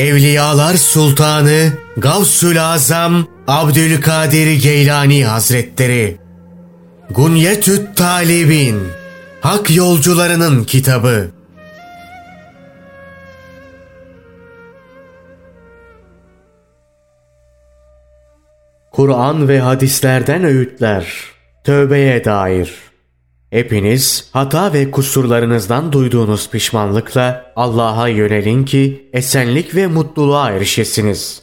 Evliyalar Sultanı Gavsül Azam Abdülkadir Geylani Hazretleri. Gunyetüt Talibin Hak Yolcularının Kitabı. Kur'an ve hadislerden öğütler Tövbeye dair Hepiniz hata ve kusurlarınızdan duyduğunuz pişmanlıkla Allah'a yönelin ki esenlik ve mutluluğa erişesiniz.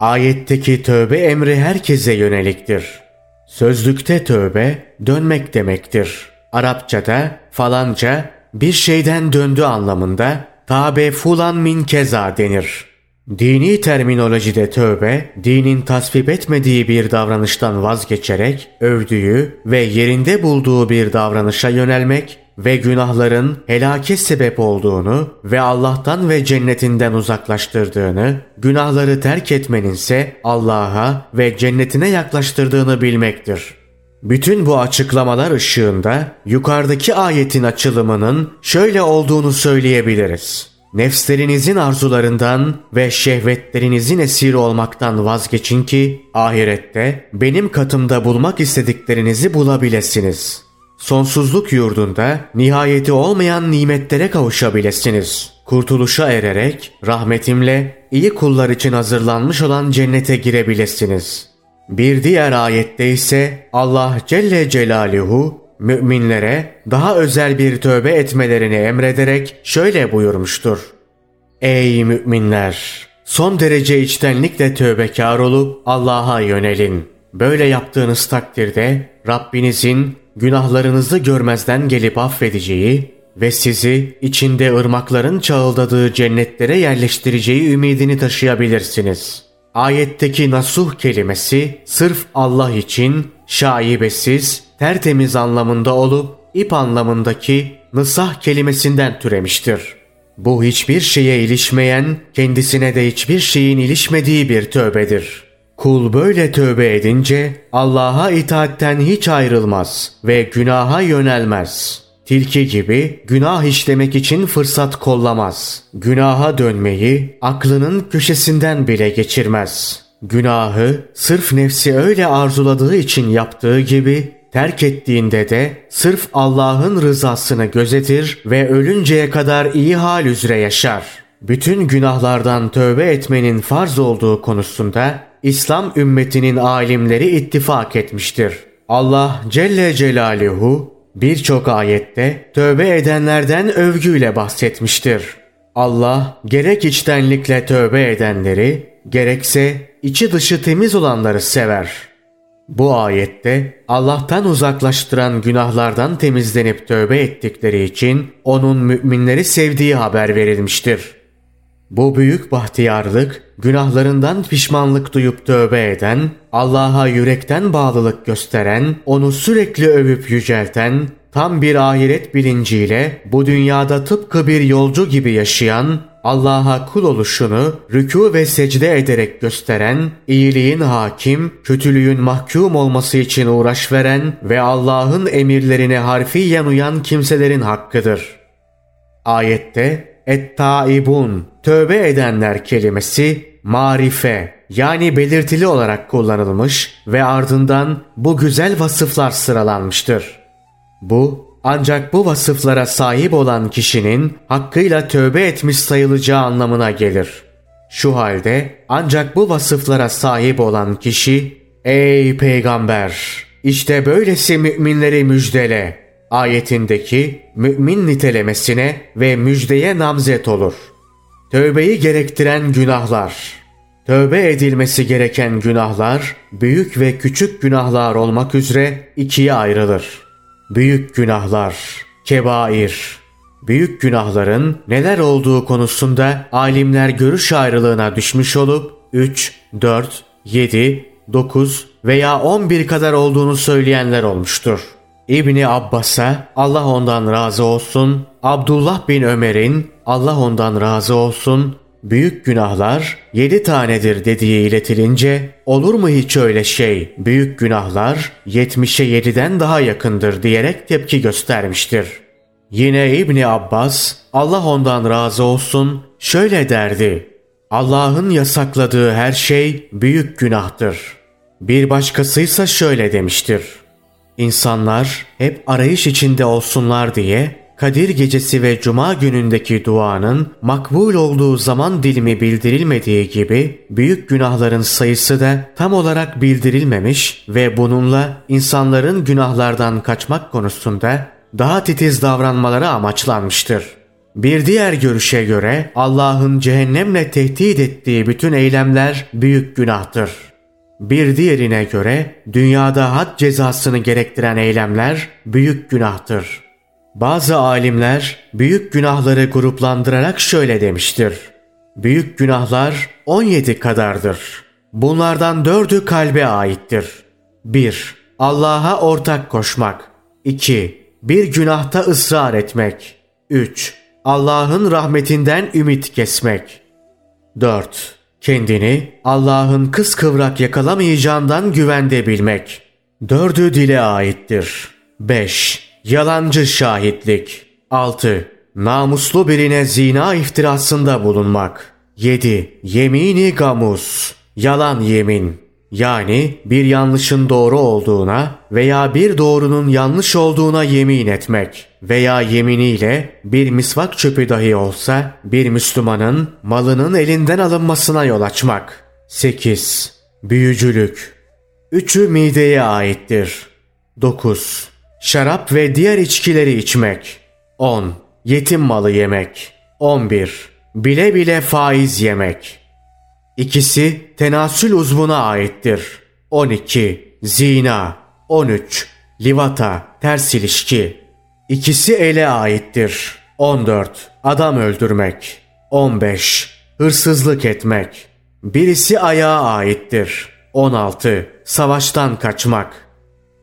Ayetteki tövbe emri herkese yöneliktir. Sözlükte tövbe dönmek demektir. Arapçada falanca bir şeyden döndü anlamında tabe fulan min keza denir. Dini terminolojide tövbe, dinin tasvip etmediği bir davranıştan vazgeçerek övdüğü ve yerinde bulduğu bir davranışa yönelmek ve günahların helake sebep olduğunu ve Allah'tan ve cennetinden uzaklaştırdığını, günahları terk etmenin ise Allah'a ve cennetine yaklaştırdığını bilmektir. Bütün bu açıklamalar ışığında yukarıdaki ayetin açılımının şöyle olduğunu söyleyebiliriz. Nefslerinizin arzularından ve şehvetlerinizin esiri olmaktan vazgeçin ki ahirette benim katımda bulmak istediklerinizi bulabilirsiniz. Sonsuzluk yurdunda nihayeti olmayan nimetlere kavuşabilirsiniz. Kurtuluşa ererek rahmetimle iyi kullar için hazırlanmış olan cennete girebilirsiniz. Bir diğer ayette ise Allah Celle Celaluhu müminlere daha özel bir tövbe etmelerini emrederek şöyle buyurmuştur. Ey müminler! Son derece içtenlikle tövbekar olup Allah'a yönelin. Böyle yaptığınız takdirde Rabbinizin günahlarınızı görmezden gelip affedeceği ve sizi içinde ırmakların çağıldadığı cennetlere yerleştireceği ümidini taşıyabilirsiniz. Ayetteki nasuh kelimesi sırf Allah için şaibesiz, tertemiz anlamında olup ip anlamındaki nısah kelimesinden türemiştir. Bu hiçbir şeye ilişmeyen, kendisine de hiçbir şeyin ilişmediği bir tövbedir. Kul böyle tövbe edince Allah'a itaatten hiç ayrılmaz ve günaha yönelmez. Tilki gibi günah işlemek için fırsat kollamaz. Günaha dönmeyi aklının köşesinden bile geçirmez.'' Günahı sırf nefsi öyle arzuladığı için yaptığı gibi terk ettiğinde de sırf Allah'ın rızasını gözetir ve ölünceye kadar iyi hal üzere yaşar. Bütün günahlardan tövbe etmenin farz olduğu konusunda İslam ümmetinin alimleri ittifak etmiştir. Allah Celle Celaluhu birçok ayette tövbe edenlerden övgüyle bahsetmiştir. Allah gerek içtenlikle tövbe edenleri gerekse içi dışı temiz olanları sever. Bu ayette Allah'tan uzaklaştıran günahlardan temizlenip tövbe ettikleri için onun müminleri sevdiği haber verilmiştir. Bu büyük bahtiyarlık, günahlarından pişmanlık duyup tövbe eden, Allah'a yürekten bağlılık gösteren, onu sürekli övüp yücelten, tam bir ahiret bilinciyle bu dünyada tıpkı bir yolcu gibi yaşayan, Allah'a kul oluşunu rükû ve secde ederek gösteren, iyiliğin hakim, kötülüğün mahkum olması için uğraş veren ve Allah'ın emirlerine harfiyen uyan kimselerin hakkıdır. Ayette et-taibun, tövbe edenler kelimesi marife yani belirtili olarak kullanılmış ve ardından bu güzel vasıflar sıralanmıştır. Bu ancak bu vasıflara sahip olan kişinin hakkıyla tövbe etmiş sayılacağı anlamına gelir. Şu halde ancak bu vasıflara sahip olan kişi Ey peygamber! işte böylesi müminleri müjdele. Ayetindeki mümin nitelemesine ve müjdeye namzet olur. Tövbeyi gerektiren günahlar. Tövbe edilmesi gereken günahlar büyük ve küçük günahlar olmak üzere ikiye ayrılır. Büyük günahlar, kebair. Büyük günahların neler olduğu konusunda alimler görüş ayrılığına düşmüş olup 3, 4, 7, 9 veya 11 kadar olduğunu söyleyenler olmuştur. İbni Abbas'a Allah ondan razı olsun, Abdullah bin Ömer'in Allah ondan razı olsun, büyük günahlar yedi tanedir dediği iletilince olur mu hiç öyle şey büyük günahlar yetmişe yediden daha yakındır diyerek tepki göstermiştir. Yine İbni Abbas Allah ondan razı olsun şöyle derdi. Allah'ın yasakladığı her şey büyük günahtır. Bir başkasıysa şöyle demiştir. İnsanlar hep arayış içinde olsunlar diye Kadir gecesi ve cuma günündeki duanın makbul olduğu zaman dilimi bildirilmediği gibi büyük günahların sayısı da tam olarak bildirilmemiş ve bununla insanların günahlardan kaçmak konusunda daha titiz davranmaları amaçlanmıştır. Bir diğer görüşe göre Allah'ın cehennemle tehdit ettiği bütün eylemler büyük günahtır. Bir diğerine göre dünyada had cezasını gerektiren eylemler büyük günahtır. Bazı alimler büyük günahları gruplandırarak şöyle demiştir. Büyük günahlar 17 kadardır. Bunlardan dördü kalbe aittir. 1. Allah'a ortak koşmak. 2. Bir günahta ısrar etmek. 3. Allah'ın rahmetinden ümit kesmek. 4. Kendini Allah'ın kıskıvrak yakalamayacağından güvende bilmek. Dördü dile aittir. 5. Yalancı şahitlik. 6. Namuslu birine zina iftirasında bulunmak. 7. Yemini gamus. Yalan yemin. Yani bir yanlışın doğru olduğuna veya bir doğrunun yanlış olduğuna yemin etmek veya yeminiyle bir misvak çöpü dahi olsa bir Müslümanın malının elinden alınmasına yol açmak. 8. Büyücülük. Üçü mideye aittir. 9. Şarap ve diğer içkileri içmek. 10. Yetim malı yemek. 11. Bile bile faiz yemek. İkisi tenasül uzvuna aittir. 12. Zina. 13. Livata, ters ilişki. İkisi ele aittir. 14. Adam öldürmek. 15. Hırsızlık etmek. Birisi ayağa aittir. 16. Savaştan kaçmak.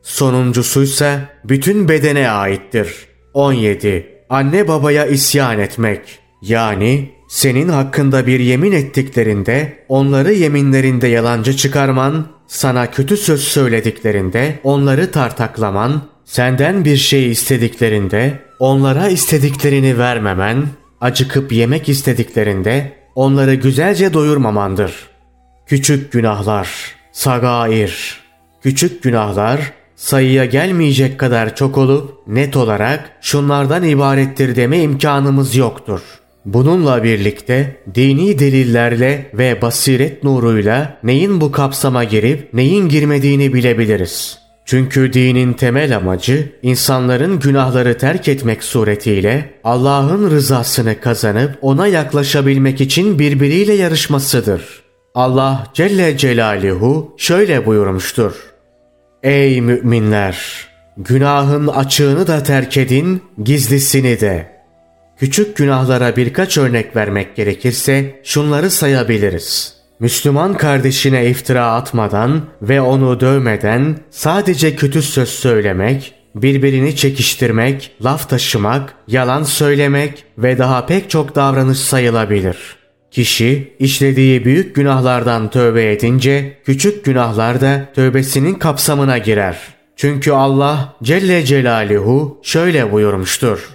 Sonuncusuysa bütün bedene aittir. 17. Anne babaya isyan etmek. Yani senin hakkında bir yemin ettiklerinde onları yeminlerinde yalancı çıkarman, sana kötü söz söylediklerinde onları tartaklaman, senden bir şey istediklerinde onlara istediklerini vermemen, acıkıp yemek istediklerinde onları güzelce doyurmamandır. Küçük günahlar, sagair, küçük günahlar sayıya gelmeyecek kadar çok olup net olarak şunlardan ibarettir deme imkanımız yoktur. Bununla birlikte dini delillerle ve basiret nuruyla neyin bu kapsama girip neyin girmediğini bilebiliriz. Çünkü dinin temel amacı insanların günahları terk etmek suretiyle Allah'ın rızasını kazanıp ona yaklaşabilmek için birbiriyle yarışmasıdır. Allah Celle Celaluhu şöyle buyurmuştur. Ey müminler! Günahın açığını da terk edin, gizlisini de. Küçük günahlara birkaç örnek vermek gerekirse şunları sayabiliriz. Müslüman kardeşine iftira atmadan ve onu dövmeden sadece kötü söz söylemek, birbirini çekiştirmek, laf taşımak, yalan söylemek ve daha pek çok davranış sayılabilir.'' Kişi işlediği büyük günahlardan tövbe edince küçük günahlar da tövbesinin kapsamına girer. Çünkü Allah Celle Celaluhu şöyle buyurmuştur.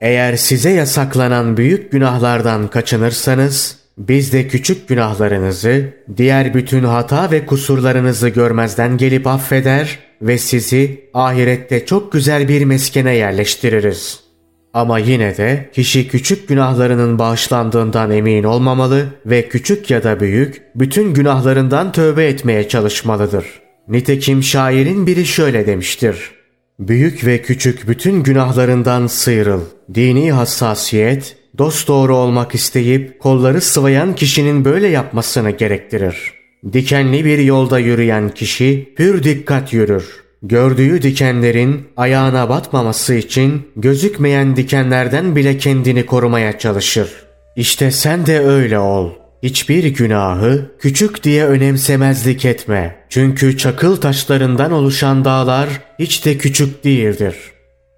Eğer size yasaklanan büyük günahlardan kaçınırsanız biz de küçük günahlarınızı, diğer bütün hata ve kusurlarınızı görmezden gelip affeder ve sizi ahirette çok güzel bir meskene yerleştiririz.'' Ama yine de kişi küçük günahlarının bağışlandığından emin olmamalı ve küçük ya da büyük bütün günahlarından tövbe etmeye çalışmalıdır. Nitekim şairin biri şöyle demiştir. Büyük ve küçük bütün günahlarından sıyrıl. Dini hassasiyet, dost doğru olmak isteyip kolları sıvayan kişinin böyle yapmasını gerektirir. Dikenli bir yolda yürüyen kişi pür dikkat yürür. Gördüğü dikenlerin ayağına batmaması için gözükmeyen dikenlerden bile kendini korumaya çalışır. İşte sen de öyle ol. Hiçbir günahı küçük diye önemsemezlik etme. Çünkü çakıl taşlarından oluşan dağlar hiç de küçük değildir.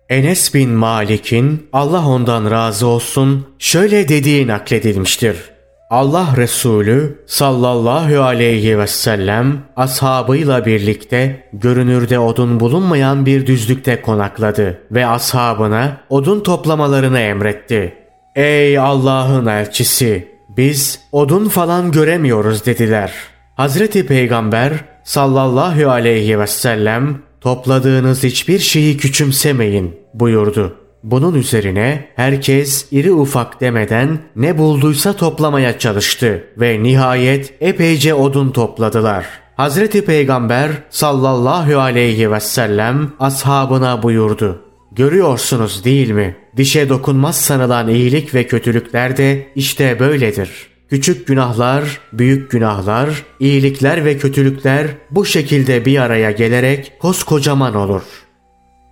Enes bin Malik'in Allah ondan razı olsun şöyle dediği nakledilmiştir. Allah Resulü sallallahu aleyhi ve sellem ashabıyla birlikte görünürde odun bulunmayan bir düzlükte konakladı ve ashabına odun toplamalarını emretti. Ey Allah'ın elçisi! Biz odun falan göremiyoruz dediler. Hazreti Peygamber sallallahu aleyhi ve sellem topladığınız hiçbir şeyi küçümsemeyin buyurdu. Bunun üzerine herkes iri ufak demeden ne bulduysa toplamaya çalıştı ve nihayet epeyce odun topladılar. Hazreti Peygamber sallallahu aleyhi ve sellem ashabına buyurdu. Görüyorsunuz değil mi? Dişe dokunmaz sanılan iyilik ve kötülükler de işte böyledir. Küçük günahlar, büyük günahlar, iyilikler ve kötülükler bu şekilde bir araya gelerek koskocaman olur.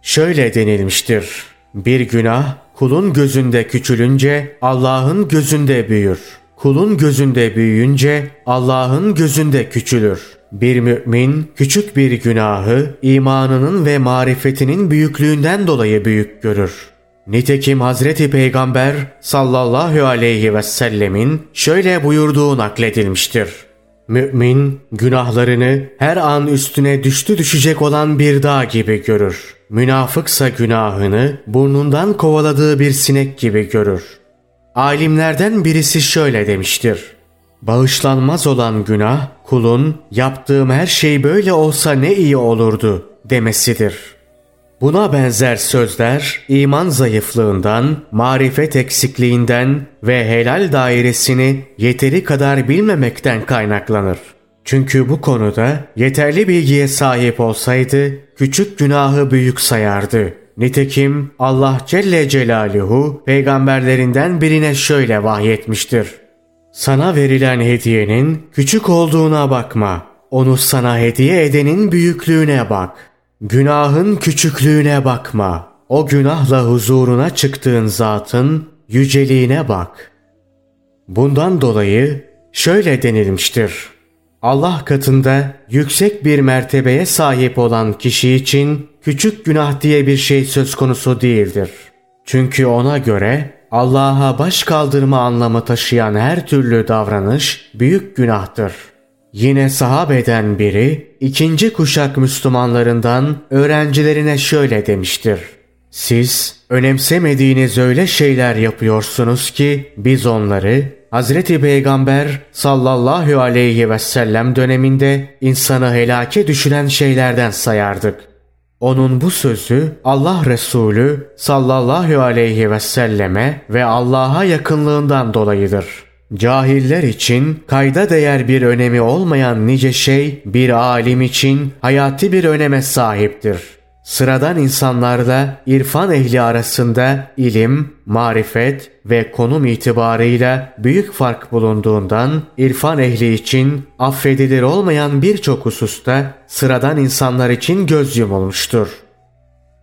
Şöyle denilmiştir. Bir günah kulun gözünde küçülünce Allah'ın gözünde büyür. Kulun gözünde büyüyünce Allah'ın gözünde küçülür. Bir mümin küçük bir günahı imanının ve marifetinin büyüklüğünden dolayı büyük görür. Nitekim Hazreti Peygamber sallallahu aleyhi ve sellemin şöyle buyurduğu nakledilmiştir. Mümin günahlarını her an üstüne düştü düşecek olan bir dağ gibi görür. Münafıksa günahını burnundan kovaladığı bir sinek gibi görür. Alimlerden birisi şöyle demiştir. Bağışlanmaz olan günah kulun yaptığım her şey böyle olsa ne iyi olurdu demesidir. Buna benzer sözler iman zayıflığından, marifet eksikliğinden ve helal dairesini yeteri kadar bilmemekten kaynaklanır. Çünkü bu konuda yeterli bilgiye sahip olsaydı küçük günahı büyük sayardı. Nitekim Allah Celle Celaluhu peygamberlerinden birine şöyle vahyetmiştir. Sana verilen hediyenin küçük olduğuna bakma. Onu sana hediye edenin büyüklüğüne bak. Günahın küçüklüğüne bakma. O günahla huzuruna çıktığın zatın yüceliğine bak. Bundan dolayı şöyle denilmiştir. Allah katında yüksek bir mertebeye sahip olan kişi için küçük günah diye bir şey söz konusu değildir. Çünkü ona göre Allah'a baş kaldırma anlamı taşıyan her türlü davranış büyük günahtır. Yine sahabeden biri ikinci kuşak Müslümanlarından öğrencilerine şöyle demiştir. Siz önemsemediğiniz öyle şeyler yapıyorsunuz ki biz onları Hazreti Peygamber sallallahu aleyhi ve sellem döneminde insanı helake düşüren şeylerden sayardık. Onun bu sözü Allah Resulü sallallahu aleyhi ve selleme ve Allah'a yakınlığından dolayıdır. Cahiller için kayda değer bir önemi olmayan nice şey bir alim için hayati bir öneme sahiptir. Sıradan insanlarda irfan ehli arasında ilim, marifet ve konum itibarıyla büyük fark bulunduğundan irfan ehli için affedilir olmayan birçok hususta sıradan insanlar için göz yumulmuştur.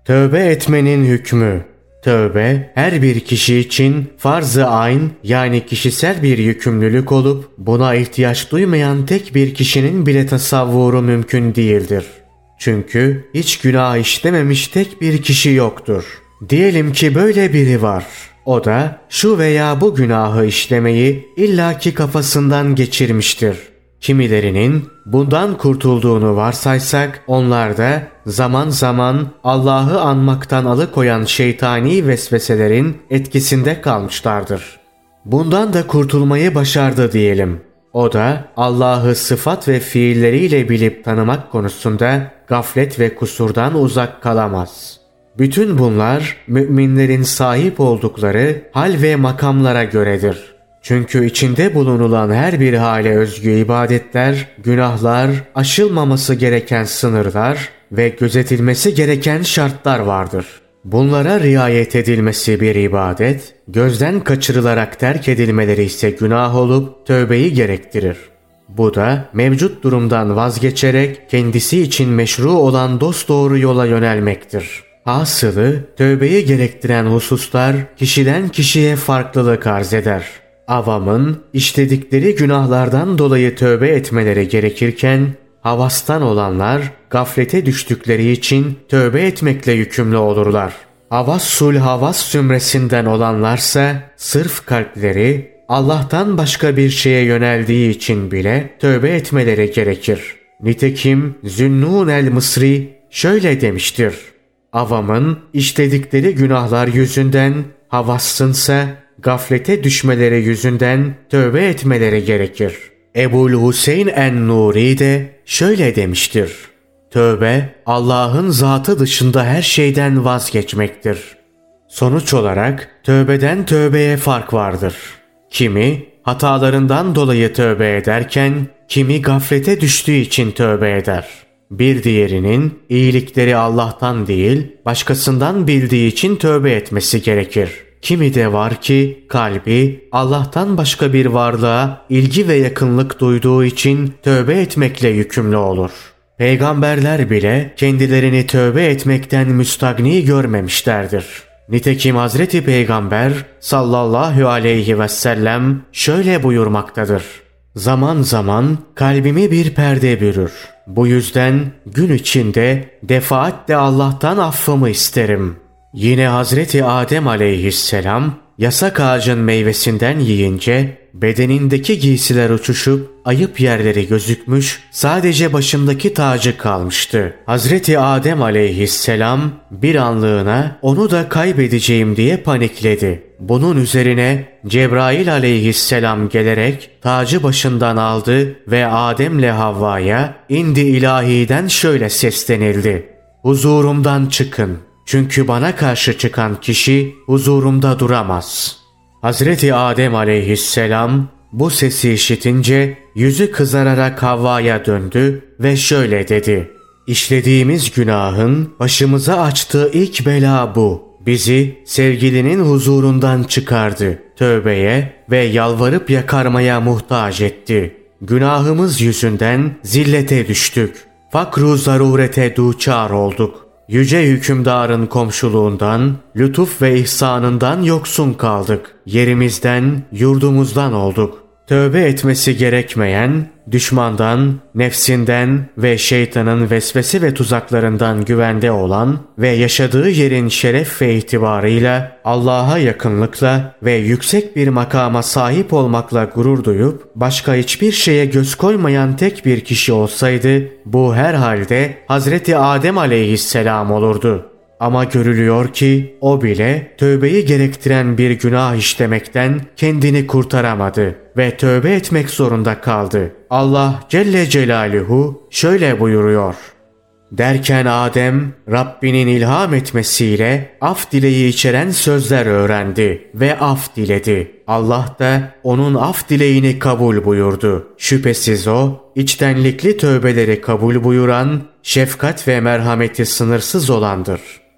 Tövbe etmenin hükmü Tövbe her bir kişi için farz-ı ayn yani kişisel bir yükümlülük olup buna ihtiyaç duymayan tek bir kişinin bile tasavvuru mümkün değildir. Çünkü hiç günah işlememiş tek bir kişi yoktur. Diyelim ki böyle biri var. O da şu veya bu günahı işlemeyi illaki kafasından geçirmiştir. Kimilerinin bundan kurtulduğunu varsaysak onlar da zaman zaman Allah'ı anmaktan alıkoyan şeytani vesveselerin etkisinde kalmışlardır. Bundan da kurtulmayı başardı diyelim. O da Allah'ı sıfat ve fiilleriyle bilip tanımak konusunda gaflet ve kusurdan uzak kalamaz. Bütün bunlar müminlerin sahip oldukları hal ve makamlara göredir. Çünkü içinde bulunulan her bir hale özgü ibadetler, günahlar, aşılmaması gereken sınırlar ve gözetilmesi gereken şartlar vardır. Bunlara riayet edilmesi bir ibadet, gözden kaçırılarak terk edilmeleri ise günah olup tövbeyi gerektirir. Bu da mevcut durumdan vazgeçerek kendisi için meşru olan dosdoğru yola yönelmektir. Hasılı tövbeyi gerektiren hususlar kişiden kişiye farklılık arz eder. Avamın işledikleri günahlardan dolayı tövbe etmeleri gerekirken havastan olanlar gaflete düştükleri için tövbe etmekle yükümlü olurlar. Havassul havas zümresinden olanlarsa sırf kalpleri Allah'tan başka bir şeye yöneldiği için bile tövbe etmeleri gerekir. Nitekim Zünnun el-Mısri şöyle demiştir. Avamın işledikleri günahlar yüzünden havassınsa gaflete düşmeleri yüzünden tövbe etmeleri gerekir. Ebul Hüseyin en-Nuri de şöyle demiştir. Tövbe Allah'ın zatı dışında her şeyden vazgeçmektir. Sonuç olarak tövbeden tövbeye fark vardır. Kimi hatalarından dolayı tövbe ederken kimi gaflete düştüğü için tövbe eder. Bir diğerinin iyilikleri Allah'tan değil başkasından bildiği için tövbe etmesi gerekir. Kimi de var ki kalbi Allah'tan başka bir varlığa ilgi ve yakınlık duyduğu için tövbe etmekle yükümlü olur. Peygamberler bile kendilerini tövbe etmekten müstagni görmemişlerdir. Nitekim Hazreti Peygamber sallallahu aleyhi ve sellem şöyle buyurmaktadır. Zaman zaman kalbimi bir perde bürür. Bu yüzden gün içinde defaatle Allah'tan affımı isterim. Yine Hazreti Adem aleyhisselam yasak ağacın meyvesinden yiyince bedenindeki giysiler uçuşup ayıp yerleri gözükmüş sadece başındaki tacı kalmıştı. Hazreti Adem aleyhisselam bir anlığına onu da kaybedeceğim diye panikledi. Bunun üzerine Cebrail aleyhisselam gelerek tacı başından aldı ve Adem'le Havva'ya indi ilahiden şöyle seslenildi. Huzurumdan çıkın. Çünkü bana karşı çıkan kişi huzurumda duramaz. Hazreti Adem aleyhisselam bu sesi işitince yüzü kızararak Havva'ya döndü ve şöyle dedi. İşlediğimiz günahın başımıza açtığı ilk bela bu. Bizi sevgilinin huzurundan çıkardı. Tövbeye ve yalvarıp yakarmaya muhtaç etti. Günahımız yüzünden zillete düştük. Fakru zarurete duçar olduk. Yüce hükümdarın komşuluğundan, lütuf ve ihsanından yoksun kaldık. Yerimizden, yurdumuzdan olduk. Tövbe etmesi gerekmeyen, düşmandan, nefsinden ve şeytanın vesvese ve tuzaklarından güvende olan ve yaşadığı yerin şeref ve itibarıyla Allah'a yakınlıkla ve yüksek bir makama sahip olmakla gurur duyup başka hiçbir şeye göz koymayan tek bir kişi olsaydı bu herhalde Hazreti Adem aleyhisselam olurdu. Ama görülüyor ki o bile tövbeyi gerektiren bir günah işlemekten kendini kurtaramadı ve tövbe etmek zorunda kaldı. Allah Celle Celaluhu şöyle buyuruyor. Derken Adem Rabbinin ilham etmesiyle af dileği içeren sözler öğrendi ve af diledi. Allah da onun af dileğini kabul buyurdu. Şüphesiz o içtenlikli tövbeleri kabul buyuran, şefkat ve merhameti sınırsız olandır.''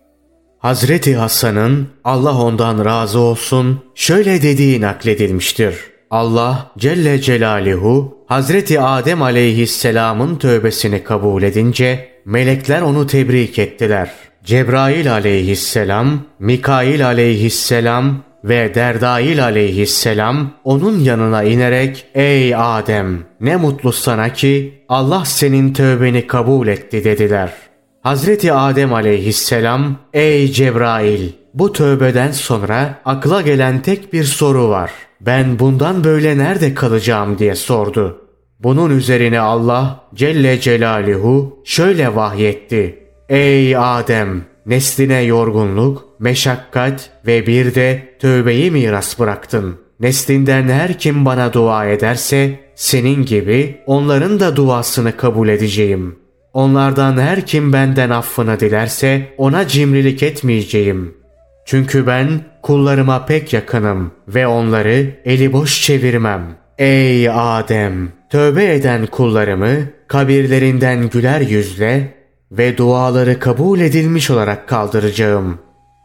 Hazreti Hasan'ın Allah ondan razı olsun şöyle dediği nakledilmiştir. Allah Celle Celaluhu Hazreti Adem aleyhisselamın tövbesini kabul edince melekler onu tebrik ettiler. Cebrail aleyhisselam, Mikail aleyhisselam ve Derdail aleyhisselam onun yanına inerek ''Ey Adem ne mutlu sana ki Allah senin tövbeni kabul etti.'' dediler.'' Hazreti Adem aleyhisselam ''Ey Cebrail bu tövbeden sonra akla gelen tek bir soru var. Ben bundan böyle nerede kalacağım?'' diye sordu. Bunun üzerine Allah Celle Celaluhu şöyle vahyetti. Ey Adem! Nesline yorgunluk, meşakkat ve bir de tövbeyi miras bıraktın. Neslinden her kim bana dua ederse senin gibi onların da duasını kabul edeceğim. Onlardan her kim benden affını dilerse ona cimrilik etmeyeceğim. Çünkü ben kullarıma pek yakınım ve onları eli boş çevirmem. Ey Adem! Tövbe eden kullarımı kabirlerinden güler yüzle ve duaları kabul edilmiş olarak kaldıracağım.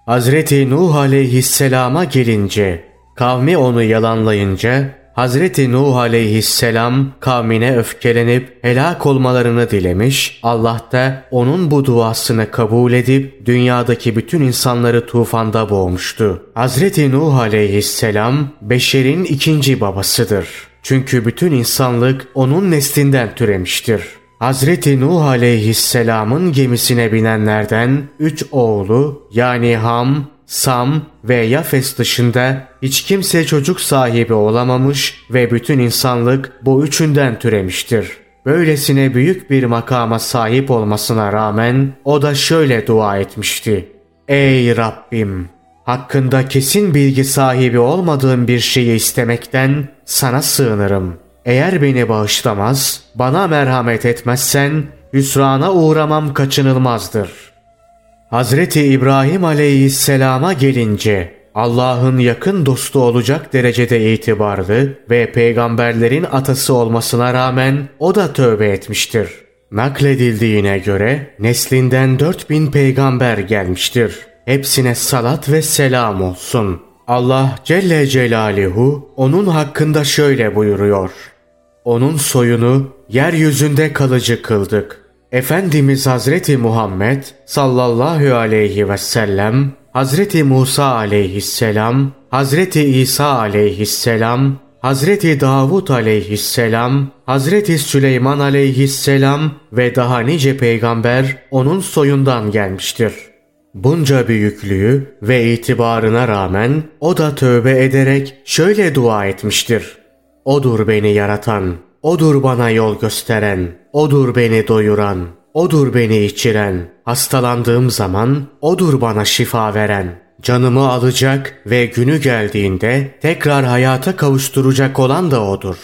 Hazreti Nuh aleyhisselama gelince, kavmi onu yalanlayınca Hazreti Nuh aleyhisselam kavmine öfkelenip helak olmalarını dilemiş, Allah da onun bu duasını kabul edip dünyadaki bütün insanları tufanda boğmuştu. Hazreti Nuh aleyhisselam beşerin ikinci babasıdır. Çünkü bütün insanlık onun neslinden türemiştir. Hazreti Nuh aleyhisselamın gemisine binenlerden üç oğlu yani Ham, Sam ve Yafes dışında hiç kimse çocuk sahibi olamamış ve bütün insanlık bu üçünden türemiştir. Böylesine büyük bir makama sahip olmasına rağmen o da şöyle dua etmişti. Ey Rabbim! Hakkında kesin bilgi sahibi olmadığım bir şeyi istemekten sana sığınırım. Eğer beni bağışlamaz, bana merhamet etmezsen hüsrana uğramam kaçınılmazdır. Hazreti İbrahim aleyhisselama gelince Allah'ın yakın dostu olacak derecede itibarlı ve peygamberlerin atası olmasına rağmen o da tövbe etmiştir. Nakledildiğine göre neslinden 4000 peygamber gelmiştir. Hepsine salat ve selam olsun. Allah Celle Celaluhu onun hakkında şöyle buyuruyor. Onun soyunu yeryüzünde kalıcı kıldık. Efendimiz Hazreti Muhammed sallallahu aleyhi ve sellem, Hazreti Musa aleyhisselam, Hazreti İsa aleyhisselam, Hazreti Davud aleyhisselam, Hazreti Süleyman aleyhisselam ve daha nice peygamber onun soyundan gelmiştir. Bunca büyüklüğü ve itibarına rağmen o da tövbe ederek şöyle dua etmiştir. Odur beni yaratan, odur bana yol gösteren, odur beni doyuran, odur beni içiren, hastalandığım zaman odur bana şifa veren.'' Canımı alacak ve günü geldiğinde tekrar hayata kavuşturacak olan da O'dur.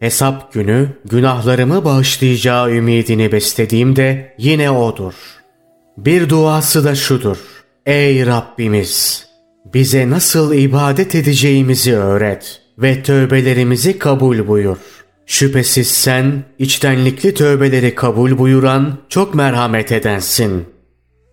Hesap günü günahlarımı bağışlayacağı ümidini beslediğimde yine O'dur. Bir duası da şudur. Ey Rabbimiz! Bize nasıl ibadet edeceğimizi öğret ve tövbelerimizi kabul buyur. Şüphesiz sen içtenlikli tövbeleri kabul buyuran çok merhamet edensin.''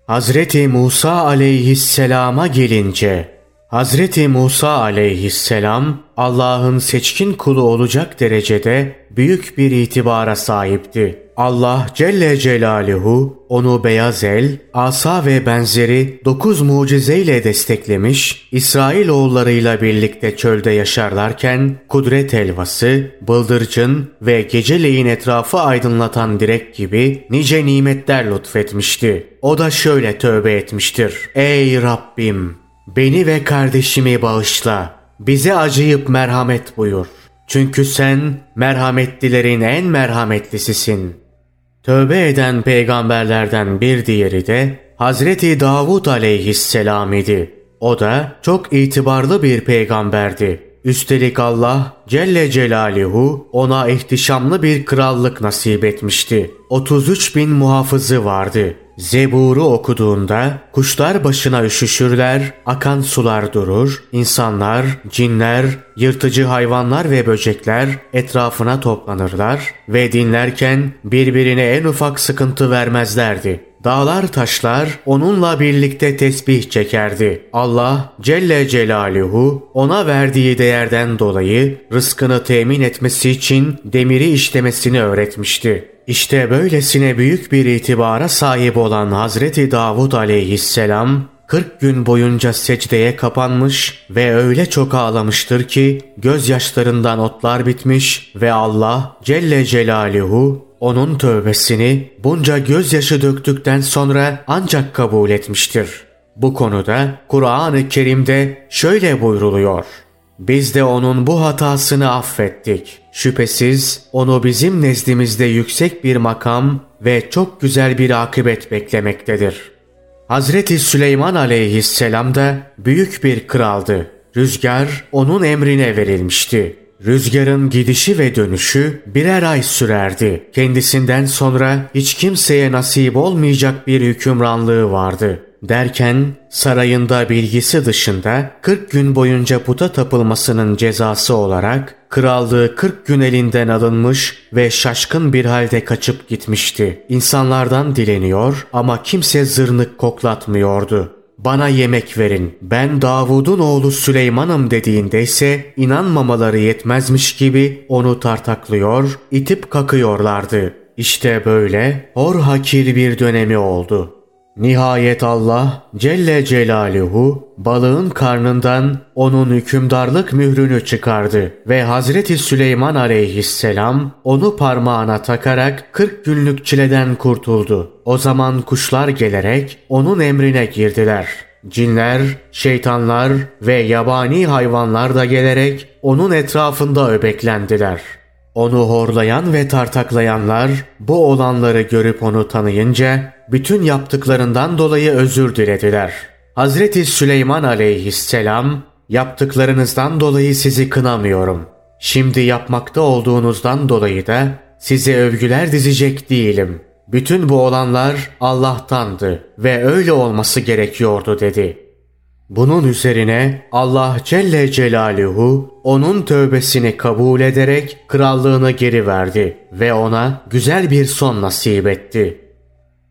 Hazreti Musa aleyhisselama gelince, Hazreti Musa aleyhisselam Allah'ın seçkin kulu olacak derecede büyük bir itibara sahipti. Allah Celle Celaluhu onu beyaz el, asa ve benzeri dokuz mucizeyle desteklemiş, İsrail oğullarıyla birlikte çölde yaşarlarken kudret elvası, bıldırcın ve geceleyin etrafı aydınlatan direk gibi nice nimetler lütfetmişti. O da şöyle tövbe etmiştir. Ey Rabbim! Beni ve kardeşimi bağışla. Bize acıyıp merhamet buyur. Çünkü sen merhametlilerin en merhametlisisin. Tövbe eden peygamberlerden bir diğeri de Hazreti Davud aleyhisselam idi. O da çok itibarlı bir peygamberdi. Üstelik Allah Celle Celaluhu ona ihtişamlı bir krallık nasip etmişti. 33 bin muhafızı vardı. Zebur'u okuduğunda kuşlar başına üşüşürler, akan sular durur, insanlar, cinler, yırtıcı hayvanlar ve böcekler etrafına toplanırlar ve dinlerken birbirine en ufak sıkıntı vermezlerdi. Dağlar taşlar onunla birlikte tesbih çekerdi. Allah Celle Celaluhu ona verdiği değerden dolayı rızkını temin etmesi için demiri işlemesini öğretmişti. İşte böylesine büyük bir itibara sahip olan Hazreti Davud aleyhisselam 40 gün boyunca secdeye kapanmış ve öyle çok ağlamıştır ki gözyaşlarından otlar bitmiş ve Allah Celle Celaluhu onun tövbesini bunca gözyaşı döktükten sonra ancak kabul etmiştir. Bu konuda Kur'an-ı Kerim'de şöyle buyruluyor. Biz de onun bu hatasını affettik. Şüphesiz onu bizim nezdimizde yüksek bir makam ve çok güzel bir akıbet beklemektedir. Hazreti Süleyman aleyhisselam da büyük bir kraldı. Rüzgar onun emrine verilmişti. Rüzgarın gidişi ve dönüşü birer ay sürerdi. Kendisinden sonra hiç kimseye nasip olmayacak bir hükümranlığı vardı. Derken sarayında bilgisi dışında 40 gün boyunca puta tapılmasının cezası olarak krallığı 40 gün elinden alınmış ve şaşkın bir halde kaçıp gitmişti. İnsanlardan dileniyor ama kimse zırnık koklatmıyordu. Bana yemek verin, ben Davud'un oğlu Süleyman'ım dediğinde ise inanmamaları yetmezmiş gibi onu tartaklıyor, itip kakıyorlardı. İşte böyle hor hakir bir dönemi oldu. Nihayet Allah Celle Celaluhu balığın karnından onun hükümdarlık mührünü çıkardı ve Hazreti Süleyman aleyhisselam onu parmağına takarak 40 günlük çileden kurtuldu. O zaman kuşlar gelerek onun emrine girdiler. Cinler, şeytanlar ve yabani hayvanlar da gelerek onun etrafında öbeklendiler.'' Onu horlayan ve tartaklayanlar bu olanları görüp onu tanıyınca bütün yaptıklarından dolayı özür dilediler. Hazreti Süleyman aleyhisselam yaptıklarınızdan dolayı sizi kınamıyorum. Şimdi yapmakta olduğunuzdan dolayı da size övgüler dizecek değilim. Bütün bu olanlar Allah'tandı ve öyle olması gerekiyordu dedi. Bunun üzerine Allah Celle Celaluhu onun tövbesini kabul ederek krallığını geri verdi ve ona güzel bir son nasip etti.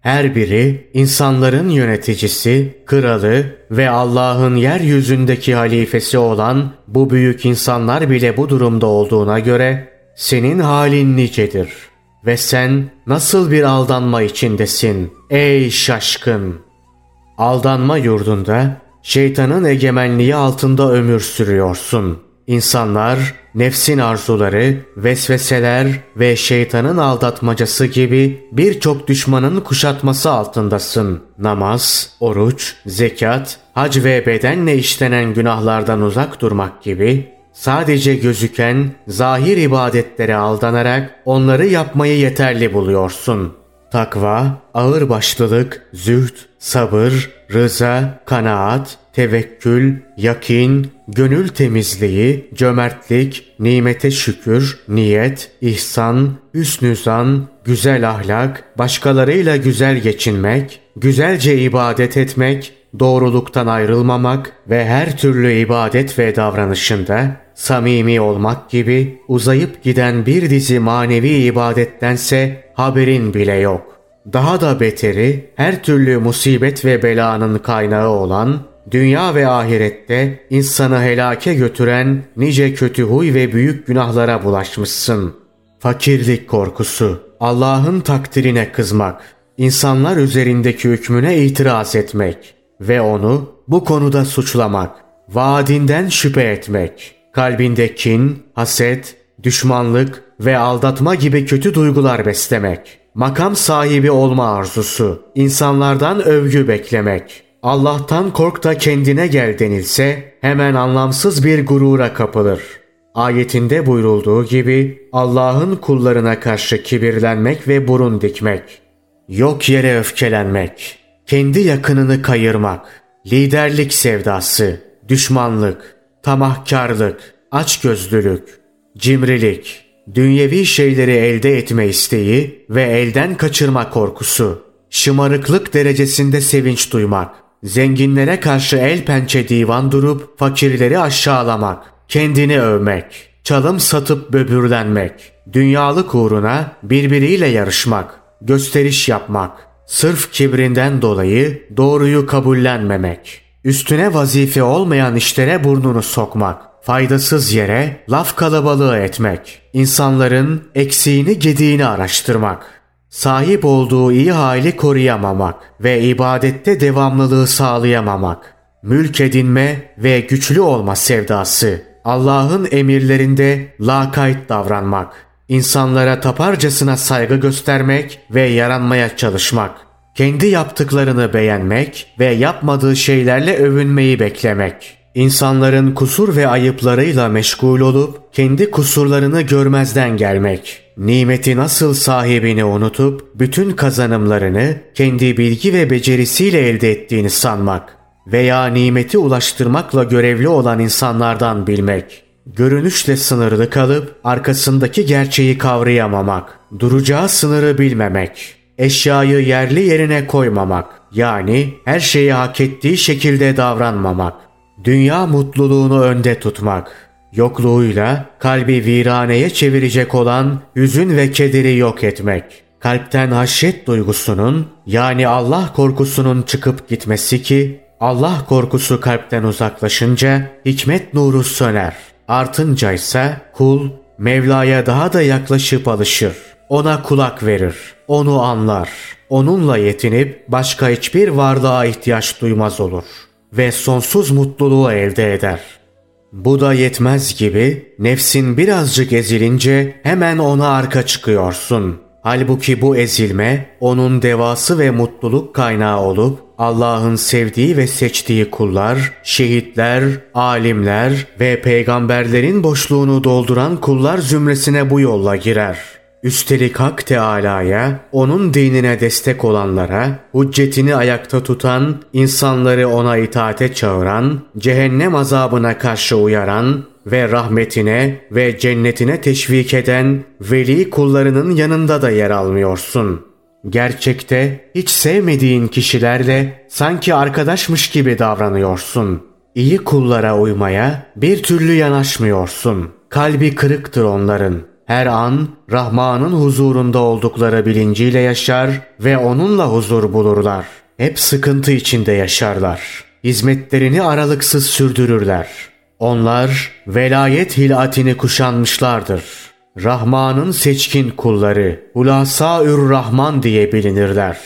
Her biri insanların yöneticisi, kralı ve Allah'ın yeryüzündeki halifesi olan bu büyük insanlar bile bu durumda olduğuna göre senin halin nicedir ve sen nasıl bir aldanma içindesin ey şaşkın. Aldanma yurdunda şeytanın egemenliği altında ömür sürüyorsun. İnsanlar nefsin arzuları, vesveseler ve şeytanın aldatmacası gibi birçok düşmanın kuşatması altındasın. Namaz, oruç, zekat, hac ve bedenle işlenen günahlardan uzak durmak gibi sadece gözüken zahir ibadetlere aldanarak onları yapmayı yeterli buluyorsun. Takva, ağırbaşlılık, zühd, sabır, rıza, kanaat, tevekkül, yakin, gönül temizliği, cömertlik, nimete şükür, niyet, ihsan, üsnüzan, güzel ahlak, başkalarıyla güzel geçinmek, güzelce ibadet etmek, doğruluktan ayrılmamak ve her türlü ibadet ve davranışında samimi olmak gibi uzayıp giden bir dizi manevi ibadettense haberin bile yok. Daha da beteri her türlü musibet ve belanın kaynağı olan dünya ve ahirette insanı helake götüren nice kötü huy ve büyük günahlara bulaşmışsın. Fakirlik korkusu, Allah'ın takdirine kızmak, insanlar üzerindeki hükmüne itiraz etmek ve onu bu konuda suçlamak, vaadinden şüphe etmek, kalbinde kin, haset, düşmanlık ve aldatma gibi kötü duygular beslemek, makam sahibi olma arzusu, insanlardan övgü beklemek, Allah'tan kork da kendine gel denilse hemen anlamsız bir gurura kapılır. Ayetinde buyurulduğu gibi Allah'ın kullarına karşı kibirlenmek ve burun dikmek, yok yere öfkelenmek, kendi yakınını kayırmak, liderlik sevdası, düşmanlık, tamahkarlık, açgözlülük, cimrilik, dünyevi şeyleri elde etme isteği ve elden kaçırma korkusu, şımarıklık derecesinde sevinç duymak, zenginlere karşı el pençe divan durup fakirleri aşağılamak, kendini övmek, çalım satıp böbürlenmek, dünyalık uğruna birbiriyle yarışmak, gösteriş yapmak, sırf kibrinden dolayı doğruyu kabullenmemek, üstüne vazife olmayan işlere burnunu sokmak, faydasız yere laf kalabalığı etmek, insanların eksiğini gediğini araştırmak, sahip olduğu iyi hali koruyamamak ve ibadette devamlılığı sağlayamamak, mülk edinme ve güçlü olma sevdası, Allah'ın emirlerinde lakayt davranmak, insanlara taparcasına saygı göstermek ve yaranmaya çalışmak, kendi yaptıklarını beğenmek ve yapmadığı şeylerle övünmeyi beklemek, insanların kusur ve ayıplarıyla meşgul olup kendi kusurlarını görmezden gelmek, nimeti nasıl sahibini unutup bütün kazanımlarını kendi bilgi ve becerisiyle elde ettiğini sanmak veya nimeti ulaştırmakla görevli olan insanlardan bilmek, görünüşle sınırlı kalıp arkasındaki gerçeği kavrayamamak, duracağı sınırı bilmemek, eşyayı yerli yerine koymamak, yani her şeyi hak ettiği şekilde davranmamak, dünya mutluluğunu önde tutmak, Yokluğuyla kalbi viraneye çevirecek olan hüzün ve kederi yok etmek. Kalpten haşyet duygusunun yani Allah korkusunun çıkıp gitmesi ki Allah korkusu kalpten uzaklaşınca hikmet nuru söner. Artınca ise kul Mevla'ya daha da yaklaşıp alışır. Ona kulak verir. Onu anlar. Onunla yetinip başka hiçbir varlığa ihtiyaç duymaz olur. Ve sonsuz mutluluğu elde eder.'' Bu da yetmez gibi nefsin birazcık ezilince hemen ona arka çıkıyorsun. Halbuki bu ezilme onun devası ve mutluluk kaynağı olup Allah'ın sevdiği ve seçtiği kullar, şehitler, alimler ve peygamberlerin boşluğunu dolduran kullar zümresine bu yolla girer. Üstelik Hak Teala'ya, onun dinine destek olanlara, hüccetini ayakta tutan, insanları ona itaate çağıran, cehennem azabına karşı uyaran ve rahmetine ve cennetine teşvik eden veli kullarının yanında da yer almıyorsun. Gerçekte hiç sevmediğin kişilerle sanki arkadaşmış gibi davranıyorsun. İyi kullara uymaya bir türlü yanaşmıyorsun. Kalbi kırıktır onların. Her an Rahman'ın huzurunda oldukları bilinciyle yaşar ve onunla huzur bulurlar. Hep sıkıntı içinde yaşarlar. Hizmetlerini aralıksız sürdürürler. Onlar velayet hilatini kuşanmışlardır. Rahman'ın seçkin kulları, Hulasaür Rahman diye bilinirler.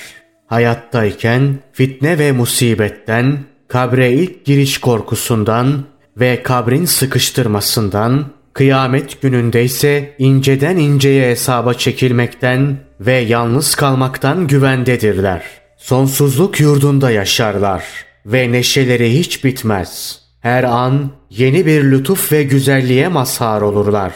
Hayattayken fitne ve musibetten, kabre ilk giriş korkusundan ve kabrin sıkıştırmasından, kıyamet gününde ise inceden inceye hesaba çekilmekten ve yalnız kalmaktan güvendedirler. Sonsuzluk yurdunda yaşarlar ve neşeleri hiç bitmez. Her an yeni bir lütuf ve güzelliğe mazhar olurlar.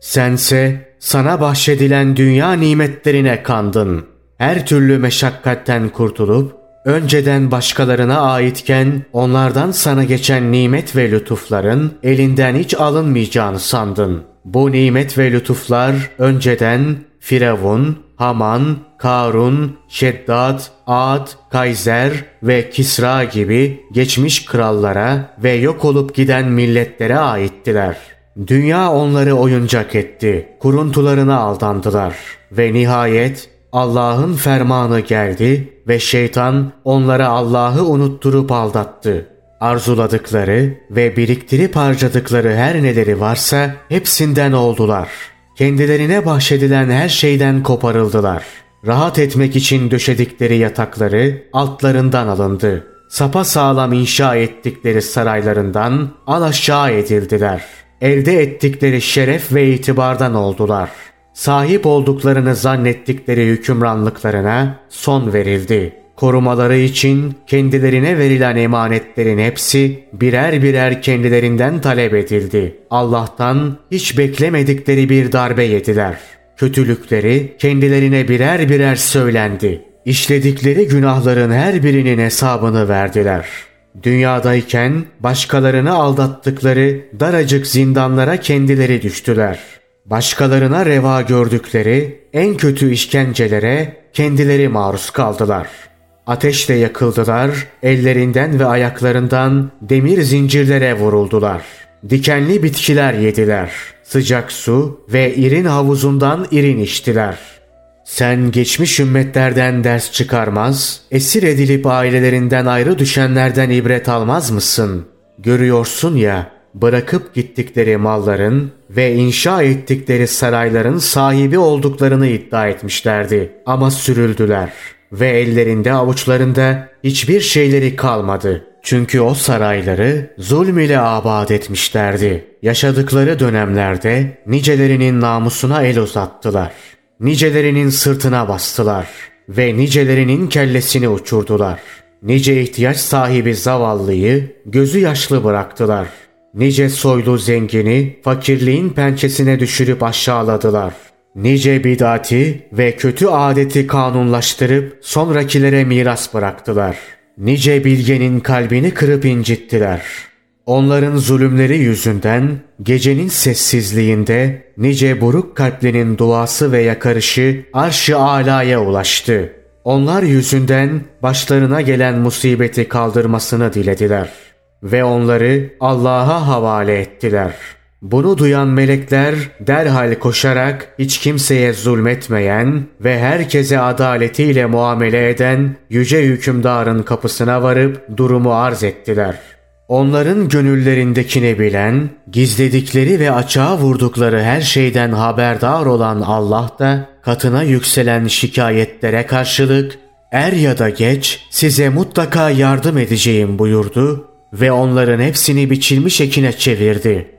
Sense sana bahşedilen dünya nimetlerine kandın. Her türlü meşakkatten kurtulup önceden başkalarına aitken onlardan sana geçen nimet ve lütufların elinden hiç alınmayacağını sandın. Bu nimet ve lütuflar önceden Firavun, Haman, Karun, Şeddad, Ad, Kayser ve Kisra gibi geçmiş krallara ve yok olup giden milletlere aittiler. Dünya onları oyuncak etti, kuruntularına aldandılar ve nihayet Allah'ın fermanı geldi ve şeytan onlara Allah'ı unutturup aldattı. Arzuladıkları ve biriktirip harcadıkları her neleri varsa hepsinden oldular. Kendilerine bahşedilen her şeyden koparıldılar. Rahat etmek için döşedikleri yatakları altlarından alındı. Sapa sağlam inşa ettikleri saraylarından alaşağı edildiler. Elde ettikleri şeref ve itibardan oldular. Sahip olduklarını zannettikleri hükümranlıklarına son verildi. Korumaları için kendilerine verilen emanetlerin hepsi birer birer kendilerinden talep edildi. Allah'tan hiç beklemedikleri bir darbe yediler. Kötülükleri kendilerine birer birer söylendi. İşledikleri günahların her birinin hesabını verdiler. Dünyadayken başkalarını aldattıkları daracık zindanlara kendileri düştüler. Başkalarına reva gördükleri en kötü işkencelere kendileri maruz kaldılar. Ateşle yakıldılar, ellerinden ve ayaklarından demir zincirlere vuruldular. Dikenli bitkiler yediler. Sıcak su ve irin havuzundan irin içtiler. Sen geçmiş ümmetlerden ders çıkarmaz, esir edilip ailelerinden ayrı düşenlerden ibret almaz mısın? Görüyorsun ya, bırakıp gittikleri malların ve inşa ettikleri sarayların sahibi olduklarını iddia etmişlerdi. Ama sürüldüler ve ellerinde avuçlarında hiçbir şeyleri kalmadı. Çünkü o sarayları zulm ile abad etmişlerdi. Yaşadıkları dönemlerde nicelerinin namusuna el uzattılar. Nicelerinin sırtına bastılar ve nicelerinin kellesini uçurdular. Nice ihtiyaç sahibi zavallıyı gözü yaşlı bıraktılar. Nice soylu zengini fakirliğin pençesine düşürüp aşağıladılar. Nice bidati ve kötü adeti kanunlaştırıp sonrakilere miras bıraktılar. Nice bilgenin kalbini kırıp incittiler. Onların zulümleri yüzünden gecenin sessizliğinde nice buruk kalplinin duası ve yakarışı arş-ı alaya ulaştı. Onlar yüzünden başlarına gelen musibeti kaldırmasını dilediler ve onları Allah'a havale ettiler.'' Bunu duyan melekler derhal koşarak hiç kimseye zulmetmeyen ve herkese adaletiyle muamele eden yüce hükümdarın kapısına varıp durumu arz ettiler. Onların gönüllerindekini bilen, gizledikleri ve açığa vurdukları her şeyden haberdar olan Allah da katına yükselen şikayetlere karşılık er ya da geç size mutlaka yardım edeceğim buyurdu ve onların hepsini biçilmiş ekine çevirdi.''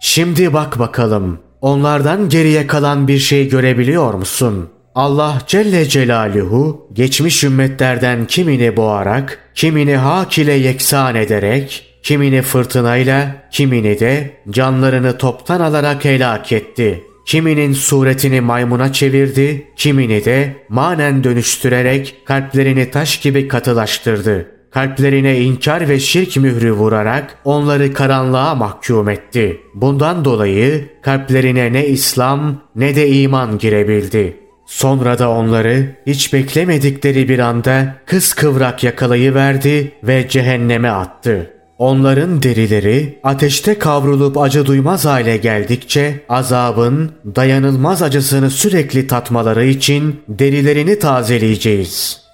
Şimdi bak bakalım. Onlardan geriye kalan bir şey görebiliyor musun? Allah Celle Celaluhu geçmiş ümmetlerden kimini boğarak, kimini hak ile yeksan ederek, kimini fırtınayla, kimini de canlarını toptan alarak helak etti. Kiminin suretini maymuna çevirdi, kimini de manen dönüştürerek kalplerini taş gibi katılaştırdı. Kalplerine inkar ve şirk mührü vurarak onları karanlığa mahkum etti. Bundan dolayı kalplerine ne İslam ne de iman girebildi. Sonra da onları hiç beklemedikleri bir anda kıskıvrak yakalayıverdi ve cehenneme attı. Onların derileri ateşte kavrulup acı duymaz hale geldikçe azabın dayanılmaz acısını sürekli tatmaları için derilerini tazeleyeceğiz.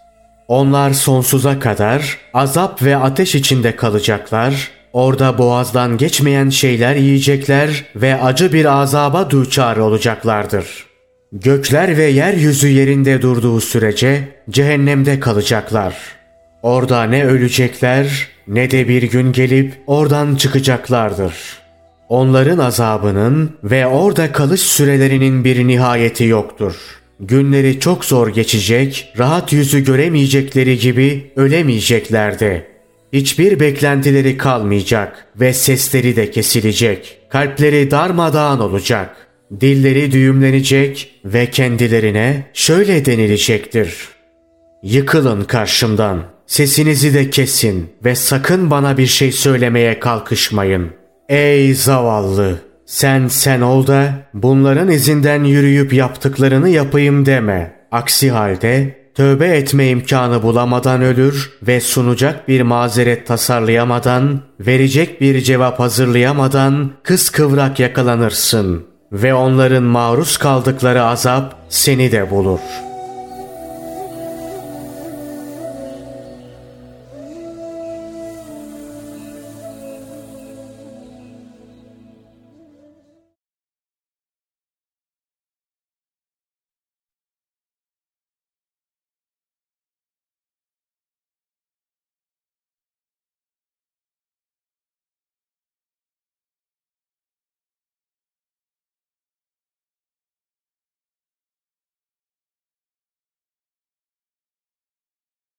Onlar sonsuza kadar azap ve ateş içinde kalacaklar, orada boğazdan geçmeyen şeyler yiyecekler ve acı bir azaba duçar olacaklardır. Gökler ve yeryüzü yerinde durduğu sürece cehennemde kalacaklar. Orada ne ölecekler ne de bir gün gelip oradan çıkacaklardır. Onların azabının ve orada kalış sürelerinin bir nihayeti yoktur. Günleri çok zor geçecek, rahat yüzü göremeyecekleri gibi ölemeyecekler de. Hiçbir beklentileri kalmayacak ve sesleri de kesilecek. Kalpleri darmadağın olacak. Dilleri düğümlenecek ve kendilerine şöyle denilecektir. Yıkılın karşımdan. Sesinizi de kesin ve sakın bana bir şey söylemeye kalkışmayın. Ey zavallı! Sen sen ol da bunların izinden yürüyüp yaptıklarını yapayım deme. Aksi halde tövbe etme imkanı bulamadan ölür ve sunacak bir mazeret tasarlayamadan, verecek bir cevap hazırlayamadan kıskıvrak yakalanırsın ve onların maruz kaldıkları azap seni de bulur.''